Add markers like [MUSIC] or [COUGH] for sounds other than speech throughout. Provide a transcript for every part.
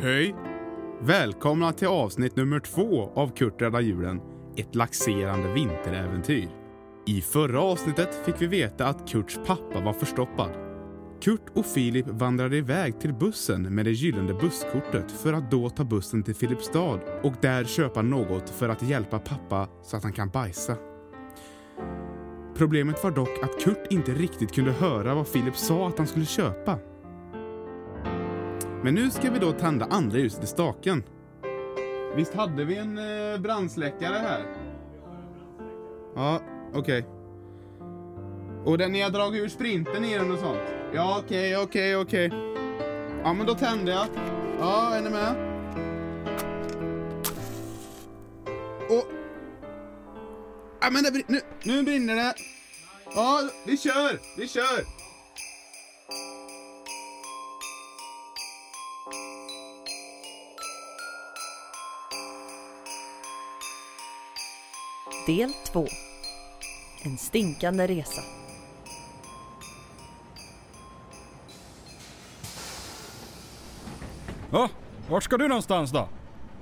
Hej! Välkomna till avsnitt nummer två av Kurt räddar julen, ett laxerande vinteräventyr. I förra avsnittet fick vi veta att Kurts pappa var förstoppad. Kurt och Filip vandrade iväg till bussen med det gyllene busskortet för att då ta bussen till Filipstad och där köpa något för att hjälpa pappa så att han kan bajsa. Problemet var dock att Kurt inte riktigt kunde höra vad Filip sa att han skulle köpa. Men nu ska vi då tända andra ljuset i staken. Visst hade vi en eh, brandsläckare här? Ja, okej. Och den ni har dragit ur sprinten i den och sånt? Ja, okej, okej, okej. Ja, men då tänder jag. Ja, är ni med? Och... Ja, men det, brinner! nu, nu brinner det. Ja, vi kör, vi kör. Del 2 En stinkande resa. Ja, vart ska du någonstans då?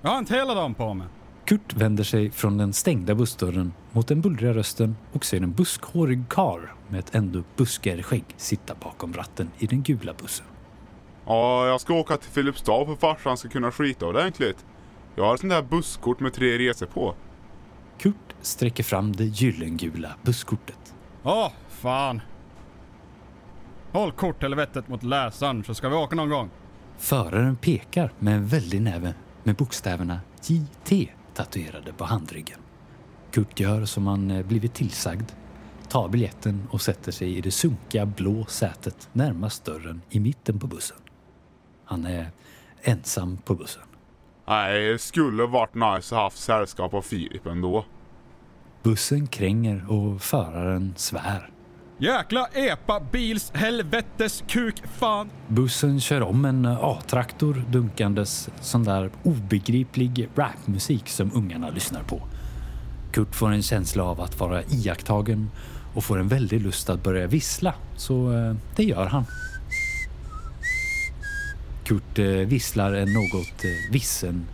Jag har inte hela dagen på mig. Kurt vänder sig från den stängda bussdörren mot den bullriga rösten och ser en buskhårig karl med ett ändå buskigare skägg sitta bakom ratten i den gula bussen. Ja, jag ska åka till Filipstad för farsan ska kunna skita ordentligt. Jag har ett sånt där busskort med tre resor på. Kurt sträcker fram det gyllengula busskortet. Åh, fan. Håll korthelvetet mot läsaren så ska vi åka någon gång. Föraren pekar med en väldig näve med bokstäverna JT tatuerade på handryggen. Kurt gör som han eh, blivit tillsagd, tar biljetten och sätter sig i det sunkiga blå sätet närmast dörren i mitten på bussen. Han är ensam på bussen. Nej, det skulle varit nice att haft sällskap av Filip ändå. Bussen kränger och föraren svär. Jäkla epa bils helvetes kuk fan. Bussen kör om en A-traktor dunkandes sån där obegriplig rapmusik som ungarna lyssnar på. Kurt får en känsla av att vara iakttagen och får en väldig lust att börja vissla, så eh, det gör han. Kurt eh, visslar en något eh, vissen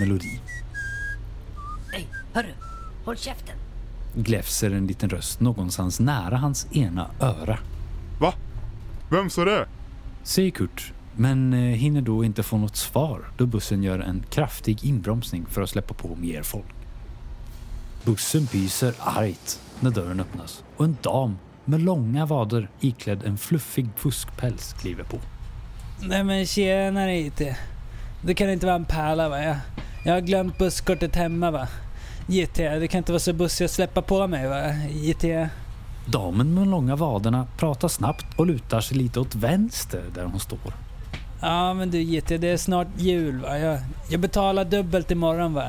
melodi. Nej, hörru! Håll käften! Gläfser en liten röst någonstans nära hans ena öra. Va? Vem sa det? Säger Kurt, men eh, hinner då inte få något svar då bussen gör en kraftig inbromsning för att släppa på mer folk. Bussen pyser argt när dörren öppnas och en dam med långa vader iklädd en fluffig fuskpäls kliver på. Nej men tjenare IT. Det kan inte vara en pärla va? Jag, jag har glömt busskortet hemma va? JT, det kan inte vara så bussigt att släppa på mig va? JT. Damen med de långa vaderna pratar snabbt och lutar sig lite åt vänster där hon står. Ja men du JT, det är snart jul va? Jag, jag betalar dubbelt imorgon va?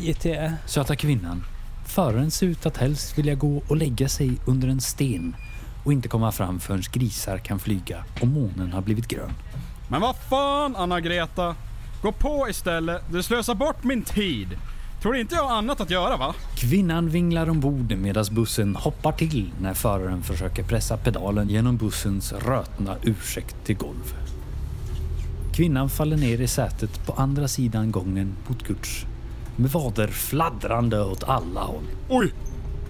JT. Söta kvinnan. Föraren ser ut att helst vilja gå och lägga sig under en sten och inte komma fram förrän grisar kan flyga och månen har blivit grön. Men vad fan Anna-Greta? Gå på istället. Du slösar bort min tid. Tror inte jag har annat att göra va? Kvinnan vinglar ombord medan bussen hoppar till när föraren försöker pressa pedalen genom bussens rötna ursäkt till golv. Kvinnan faller ner i sätet på andra sidan gången mot Kurts med vader fladdrande åt alla håll. Oj!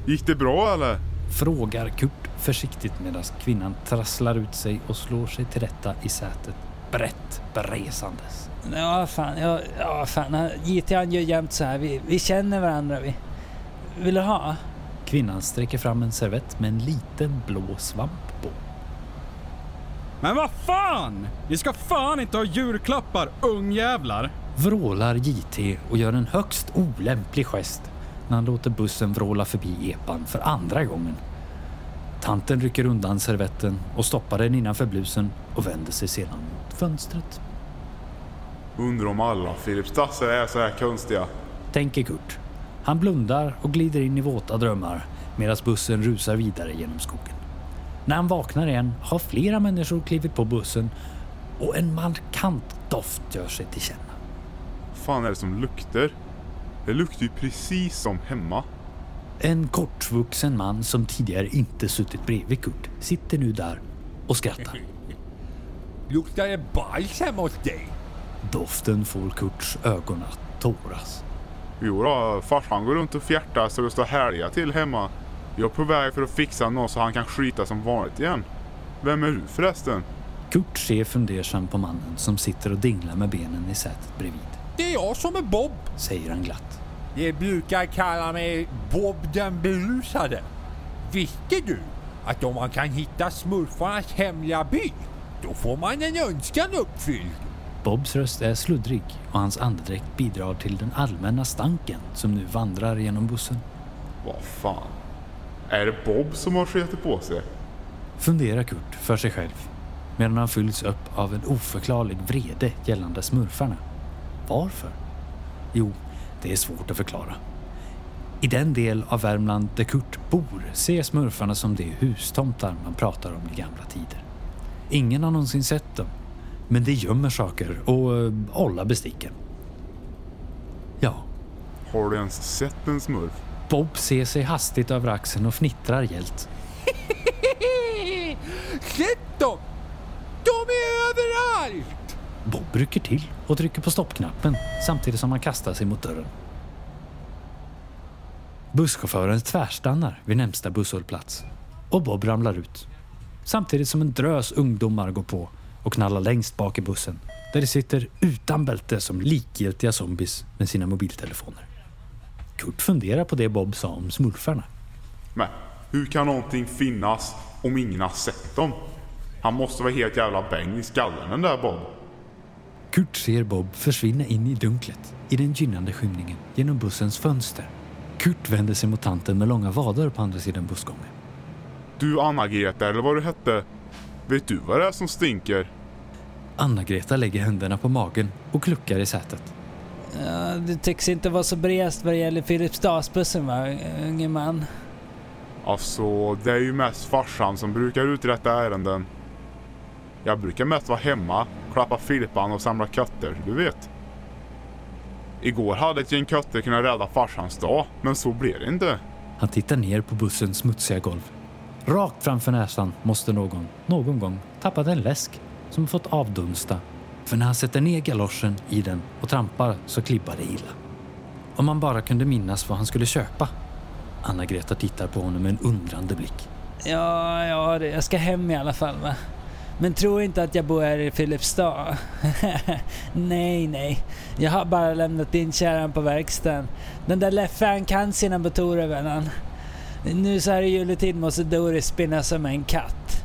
Gick det bra eller? Frågar Kurt försiktigt medan kvinnan trasslar ut sig och slår sig till rätta i sätet brett beresandes. Ja fan, ja, ja fan. han- JT han gör jämt så här. Vi, vi känner varandra vi. Vill du ha? Kvinnan sträcker fram en servett med en liten blå svamp på. Men vad fan! Vi ska fan inte ha julklappar, ungjävlar. Vrålar JT och gör en högst olämplig gest när han låter bussen vråla förbi epan för andra gången. Tanten rycker undan servetten och stoppar den innanför blusen och vänder sig sedan mot fönstret. Undrar om alla Filipstadsare är så här konstiga. Tänker Kurt. Han blundar och glider in i våta drömmar medan bussen rusar vidare genom skogen. När han vaknar igen har flera människor klivit på bussen och en markant doft gör sig till känna. fan är det som luktar? Det luktar ju precis som hemma. En kortvuxen man som tidigare inte suttit bredvid Kurt sitter nu där och skrattar. [LAUGHS] Luktar det bajs hemma hos dig? Doften får Kurts ögon att tåras. Jo då, farsan går runt och fjärtar så det står härliga till hemma. Jag är på väg för att fixa något så han kan skita som vanligt igen. Vem är du förresten? Kurt ser fundersam på mannen som sitter och dinglar med benen i sätet bredvid. Det är jag som är Bob. Säger han glatt. De brukar kalla mig Bob den berusade. Visste du att om man kan hitta smurfarnas hemliga by, då får man en önskan uppfylld? Bobs röst är sluddrig och hans andedräkt bidrar till den allmänna stanken som nu vandrar genom bussen. Vad fan? Är det Bob som har skitit på sig? Funderar Kurt för sig själv medan han fylls upp av en oförklarlig vrede gällande smurfarna. Varför? Jo, det är svårt att förklara. I den del av Värmland där Kurt bor ser smurfarna som de hustomtar man pratar om i gamla tider. Ingen har någonsin sett dem, men de gömmer saker och uh, ollar besticken. Ja, Har du ens sett en smurf? Bob ser sig hastigt över axeln och fnittrar gällt. [LAUGHS] Släpp dem! De är överallt! Bob rycker till och trycker på stoppknappen samtidigt som han kastar sig mot dörren. Busschauffören tvärstannar vid närmsta busshållplats och Bob ramlar ut. Samtidigt som en drös ungdomar går på och knallar längst bak i bussen där de sitter utan bälte som likgiltiga zombies med sina mobiltelefoner. Kurt funderar på det Bob sa om smurfarna. Men hur kan någonting finnas om ingen har sett dem? Han måste vara helt jävla bäng i skallen den där Bob. Kurt ser Bob försvinna in i dunklet i den gynnande skymningen genom bussens fönster. Kurt vänder sig mot tanten med långa vader på andra sidan bussgången. Du Anna-Greta eller vad du hette. Vet du vad det är som stinker? Anna-Greta lägger händerna på magen och kluckar i sätet. Ja, det tycks inte vara så brest vad det gäller Filipstadsbussen va, unge man? Alltså, det är ju mest farsan som brukar uträtta ärenden. Jag brukar mest vara hemma, klappa Filippan och samla katter, du vet. Igår hade ett gäng katter kunnat rädda farsans dag, men så blev det inte. Han tittar ner på bussens smutsiga golv. Rakt framför näsan måste någon, någon gång, tappat en läsk som fått avdunsta. För när han sätter ner galoschen i den och trampar så klibbar det illa. Om man bara kunde minnas vad han skulle köpa. Anna-Greta tittar på honom med en undrande blick. Ja, ja, jag ska hem i alla fall va. Men tro inte att jag bor här i Filipstad. [LAUGHS] nej, nej. Jag har bara lämnat in kärran på verkstaden. Den där Leffe han kan sina motorer vännen. Nu så här i juletid måste Doris spinna som en katt.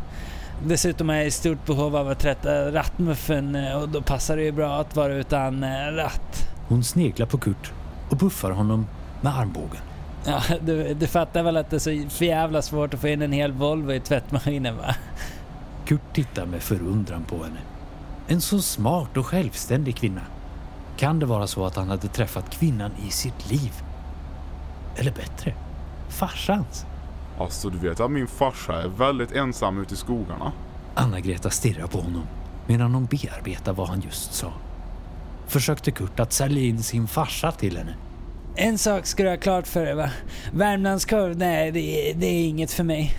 Dessutom är jag i stort behov av att tvätta rattmuffen eh, och då passar det ju bra att vara utan eh, ratt. Hon sneglar på Kurt och buffar honom med armbågen. Ja, du, du fattar väl att det är så jävla svårt att få in en hel Volvo i tvättmaskinen va? Kurt tittar med förundran på henne. En så smart och självständig kvinna. Kan det vara så att han hade träffat kvinnan i sitt liv? Eller bättre, farsans? Alltså, du vet att min farsa är väldigt ensam ute i skogarna. Anna-Greta stirrar på honom medan hon bearbetar vad han just sa. Försökte Kurt att sälja in sin farsa till henne. En sak ska du ha klart för dig va? Värmlandskorv, nej det, det är inget för mig.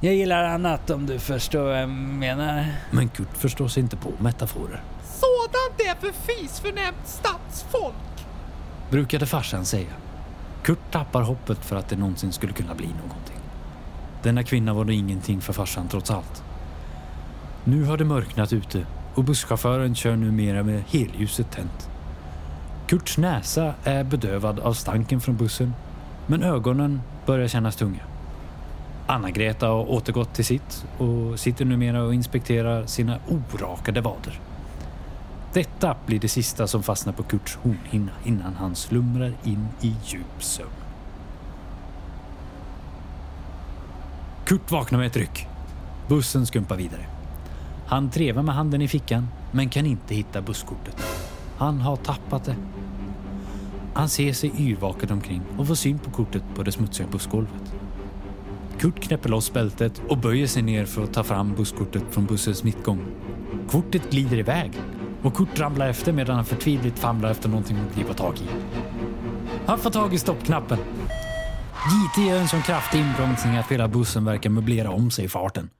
Jag gillar annat om du förstår vad jag menar. Men Kurt förstår sig inte på metaforer. Sådant är för fisförnämt stadsfolk. brukade farsan säga. Kurt tappar hoppet för att det någonsin skulle kunna bli någonting. Denna kvinna var då ingenting för farsan trots allt. Nu har det mörknat ute och busschauffören kör numera med helljuset tänt. Kurts näsa är bedövad av stanken från bussen, men ögonen börjar kännas tunga. Anna-Greta har återgått till sitt och sitter numera och inspekterar sina orakade vader. Detta blir det sista som fastnar på Kurts hornhinna innan han slumrar in i djup sömn. Kurt vaknar med ett ryck. Bussen skumpar vidare. Han trevar med handen i fickan men kan inte hitta busskortet. Han har tappat det. Han ser sig yrvaken omkring och får syn på kortet på det smutsiga bussgolvet. Kurt knäpper loss bältet och böjer sig ner för att ta fram busskortet från bussens mittgång. Kortet glider iväg och Kurt ramlar efter medan han förtvivligt famlar efter någonting att gripa tag i. Han får tag i stoppknappen. JT gör en sån kraftig inbromsning att hela bussen verkar möblera om sig i farten.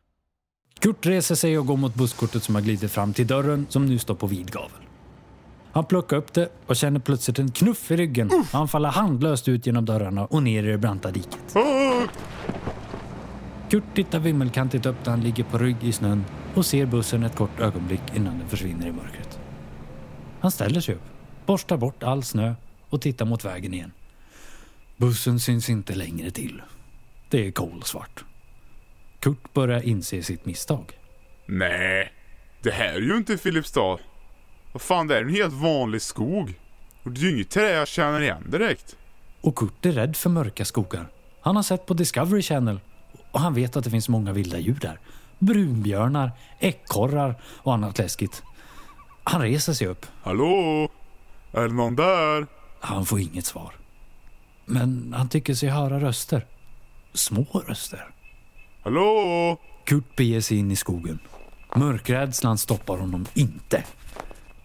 Kurt reser sig och går mot busskortet som har glidit fram till dörren som nu står på vid gavel. Han plockar upp det och känner plötsligt en knuff i ryggen. och Han faller handlöst ut genom dörrarna och ner i det branta diket. Kurt tittar vimmelkantigt upp där han ligger på rygg i snön och ser bussen ett kort ögonblick innan den försvinner i mörkret. Han ställer sig upp, borstar bort all snö och tittar mot vägen igen. Bussen syns inte längre till. Det är kolsvart. Kurt börjar inse sitt misstag. Nej, det här är ju inte Filipstad. Vad fan, det är en helt vanlig skog. Och det är ju inget trä jag känner igen direkt. Och Kurt är rädd för mörka skogar. Han har sett på Discovery Channel och han vet att det finns många vilda djur där. Brunbjörnar, ekorrar och annat läskigt. Han reser sig upp. Hallå? Är det någon där? Han får inget svar. Men han tycker sig höra röster. Små röster. Hallå? Kurt beger sig in i skogen. Mörkrädslan stoppar honom inte.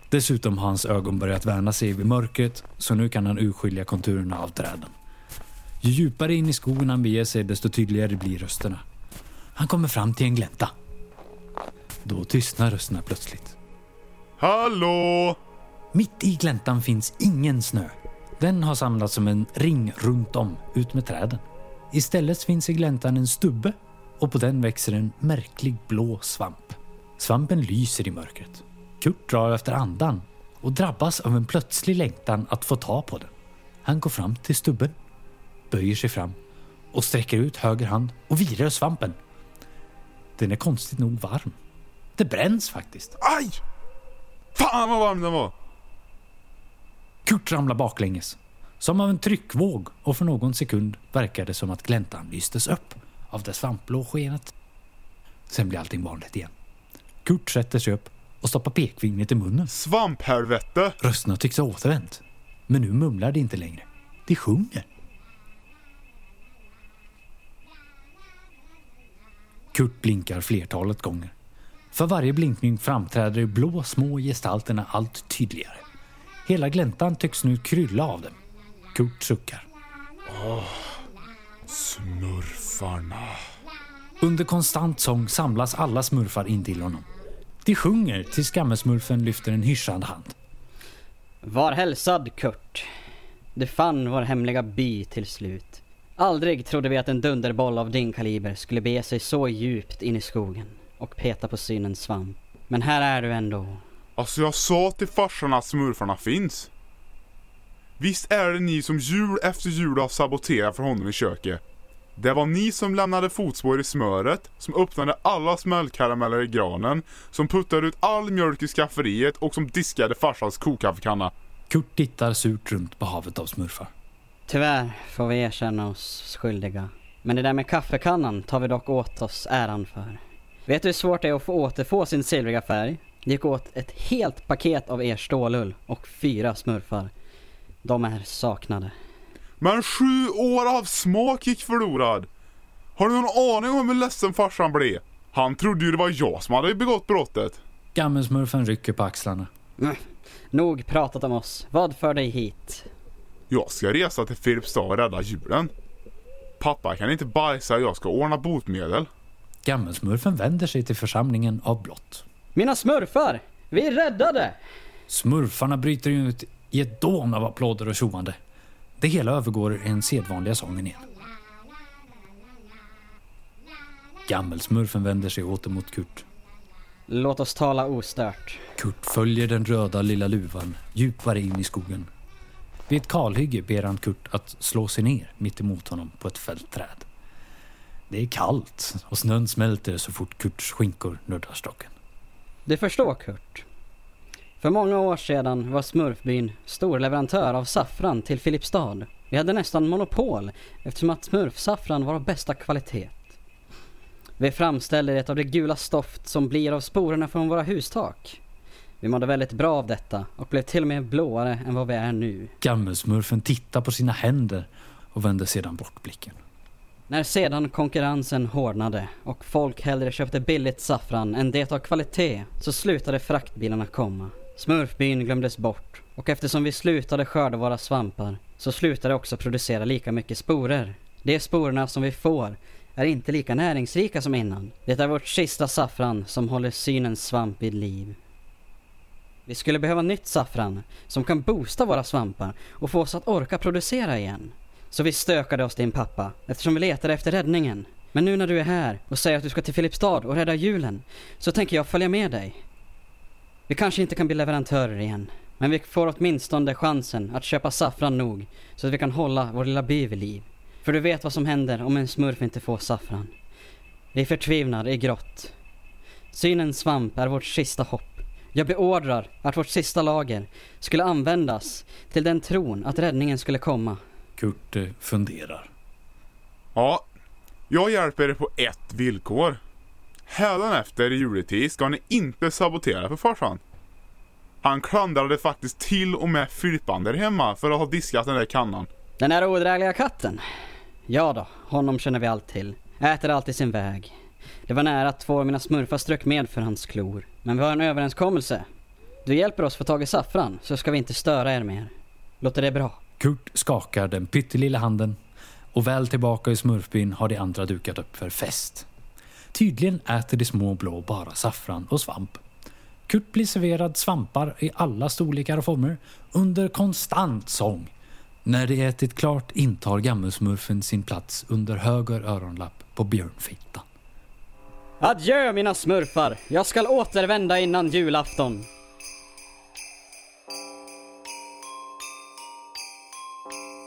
Dessutom har hans ögon börjat vänja sig vid mörkret så nu kan han urskilja konturerna av träden. Ju djupare in i skogen han beger sig desto tydligare blir rösterna. Han kommer fram till en glänta. Då tystnar rösterna plötsligt. Hallå? Mitt i gläntan finns ingen snö. Den har samlats som en ring runt om, ut med träden. Istället finns i gläntan en stubbe och på den växer en märklig blå svamp. Svampen lyser i mörkret. Kurt drar efter andan och drabbas av en plötslig längtan att få ta på den. Han går fram till stubben, böjer sig fram och sträcker ut höger hand och virar svampen. Den är konstigt nog varm. Det bränns faktiskt. Aj! Fan vad varm den var! Kurt ramlar baklänges. Som av en tryckvåg och för någon sekund verkar det som att gläntan lystes upp av det svampblå skenet. Sen blir allting vanligt igen. Kurt sätter sig upp och stoppar pekfingret i munnen. Svamphelvete! Rösterna tycks ha återvänt. Men nu mumlar de inte längre. De sjunger. Kurt blinkar flertalet gånger. För varje blinkning framträder de blå små gestalterna allt tydligare. Hela gläntan tycks nu krylla av dem. Kurt suckar. Smurfarna. Under konstant sång samlas alla smurfar in till honom. De sjunger tills gammelsmurfen lyfter en hyschad hand. Var hälsad Kurt. Du fann vår hemliga by till slut. Aldrig trodde vi att en dunderboll av din kaliber skulle bege sig så djupt in i skogen och peta på synens svamp. Men här är du ändå. Alltså jag sa till farsan att smurfarna finns. Visst är det ni som jul efter jul har saboterat för honom i köket? Det var ni som lämnade fotspår i smöret, som öppnade alla smällkarameller i granen, som puttade ut all mjölk i skafferiet och som diskade farsans kokkaffekanna. Kurt tittar surt runt på havet av smurfar. Tyvärr får vi erkänna oss skyldiga. Men det där med kaffekannan tar vi dock åt oss äran för. Vet du hur svårt det är att få återfå sin silvriga färg? Det gick åt ett helt paket av er stålull och fyra smurfar. De är saknade. Men sju år av smak gick förlorad. Har du någon aning om hur ledsen farsan blev? Han trodde ju det var jag som hade begått brottet. Gammelsmurfen rycker på axlarna. Mm. Nog pratat om oss. Vad för dig hit? Jag ska resa till Filipstad och rädda djuren. Pappa kan inte bajsa och jag ska ordna botemedel. Gammelsmurfen vänder sig till församlingen av blått. Mina smurfar! Vi är räddade! Smurfarna bryter ut i ett dån av applåder och tjoande. Det hela övergår i den sedvanliga sången igen. Gammelsmurfen vänder sig åter mot Kurt. Låt oss tala ostört. Kurt följer den röda lilla luvan djupare in i skogen. Vid ett kalhygge ber han Kurt att slå sig ner mitt emot honom på ett fältträd. Det är kallt och snön smälter så fort Kurts skinkor nuddar stocken. Du förstår Kurt. För många år sedan var Smurfbyn storleverantör av saffran till Filipstad. Vi hade nästan monopol eftersom att smurfsaffran var av bästa kvalitet. Vi framställer det av det gula stoft som blir av sporerna från våra hustak. Vi mådde väldigt bra av detta och blev till och med blåare än vad vi är nu. Gammelsmurfen tittar på sina händer och vänder sedan bort blicken. När sedan konkurrensen hårdnade och folk hellre köpte billigt saffran än det av kvalitet så slutade fraktbilarna komma. Smurfbyn glömdes bort och eftersom vi slutade skörda våra svampar så slutade också producera lika mycket sporer. De sporerna som vi får är inte lika näringsrika som innan. Det är vårt sista saffran som håller synens svamp vid liv. Vi skulle behöva nytt saffran som kan boosta våra svampar och få oss att orka producera igen. Så vi stökade oss din pappa eftersom vi letade efter räddningen. Men nu när du är här och säger att du ska till Filipstad och rädda julen så tänker jag följa med dig. Vi kanske inte kan bli leverantörer igen, men vi får åtminstone chansen att köpa saffran nog så att vi kan hålla vår lilla by vid liv. För du vet vad som händer om en smurf inte får saffran. Vi förtvivnar i grått. Synens svamp är vårt sista hopp. Jag beordrar att vårt sista lager skulle användas till den tron att räddningen skulle komma. Kurt eh, funderar. Ja, jag hjälper er på ett villkor. Hädanefter i juletid ska ni inte sabotera för farsan. Han klandrade faktiskt till och med Filippan där hemma för att ha diskat den där kannan. Den här odrägliga katten? Ja då, honom känner vi allt till. Äter alltid sin väg. Det var nära att två av mina smurfar strök med för hans klor. Men vi har en överenskommelse. Du hjälper oss få tag i saffran så ska vi inte störa er mer. Låter det bra? Kurt skakar den pyttelilla handen och väl tillbaka i smurfbyn har de andra dukat upp för fest. Tydligen äter de små blå bara saffran och svamp. Kurt blir serverad svampar i alla storlekar och former under konstant sång. När de ätit klart intar gammelsmurfen sin plats under höger öronlapp på björnfittan. Adjö mina smurfar! Jag skall återvända innan julafton. Thank you.